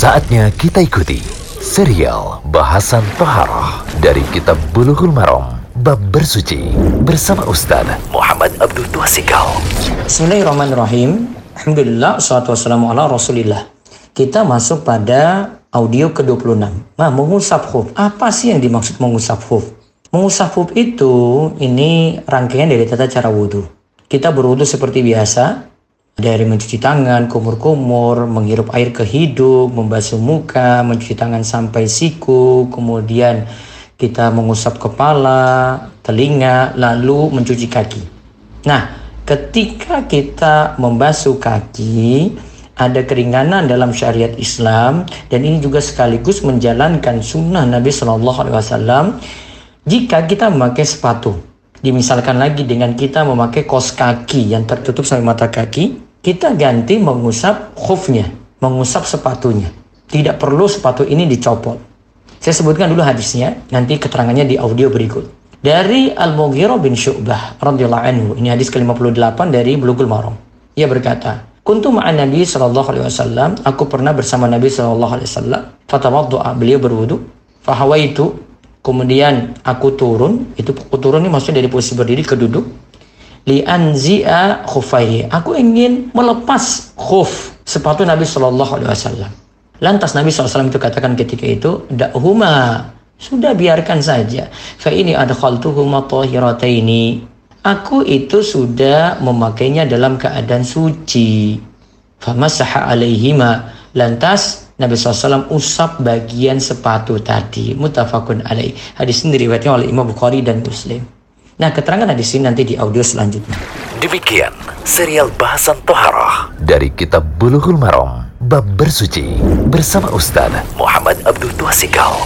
Saatnya kita ikuti serial bahasan Toharoh dari Kitab Bulughul Maram Bab Bersuci bersama Ustaz Muhammad Abdul Tuasikal. Bismillahirrahmanirrahim. Alhamdulillah, salatu wassalamu ala rasulillah. Kita masuk pada audio ke-26. Nah, mengusap huf. Apa sih yang dimaksud mengusap huf? Mengusap huf itu, ini rangkaian dari tata cara wudhu. Kita berwudhu seperti biasa, dari mencuci tangan, kumur-kumur, menghirup air ke hidung, membasuh muka, mencuci tangan sampai siku, kemudian kita mengusap kepala, telinga, lalu mencuci kaki. Nah, ketika kita membasuh kaki, ada keringanan dalam syariat Islam dan ini juga sekaligus menjalankan sunnah Nabi Shallallahu Alaihi Wasallam jika kita memakai sepatu. Dimisalkan lagi dengan kita memakai kos kaki yang tertutup sampai mata kaki, kita ganti mengusap khufnya, mengusap sepatunya. Tidak perlu sepatu ini dicopot. Saya sebutkan dulu hadisnya, nanti keterangannya di audio berikut. Dari Al-Mughirah bin Syu'bah radhiyallahu anhu. Ini hadis ke-58 dari Bulughul Maram. Ia berkata, Kuntu ma'an Nabi sallallahu alaihi wasallam, aku pernah bersama Nabi sallallahu alaihi wasallam. Fatawaddu'a, beliau berwudu. Fahawaitu, kemudian aku turun, itu aku turun ini maksudnya dari posisi berdiri ke duduk. Li anzi'a khufaihi. Aku ingin melepas khuf sepatu Nabi sallallahu alaihi wasallam. Lantas Nabi SAW itu katakan ketika itu, Da'huma, sudah biarkan saja. Fa ini adkhaltuhuma tahirataini. Aku itu sudah memakainya dalam keadaan suci. Famasaha alaihima. Lantas Nabi SAW usap bagian sepatu tadi. Mutafakun alaih. Hadis ini diriwayatkan oleh Imam Bukhari dan Muslim. Nah, keterangan hadis ini nanti di audio selanjutnya. Demikian serial bahasan Toharoh dari Kitab Bulughul Maram Bab Bersuci bersama Ustaz Muhammad Abdul Tuasikal.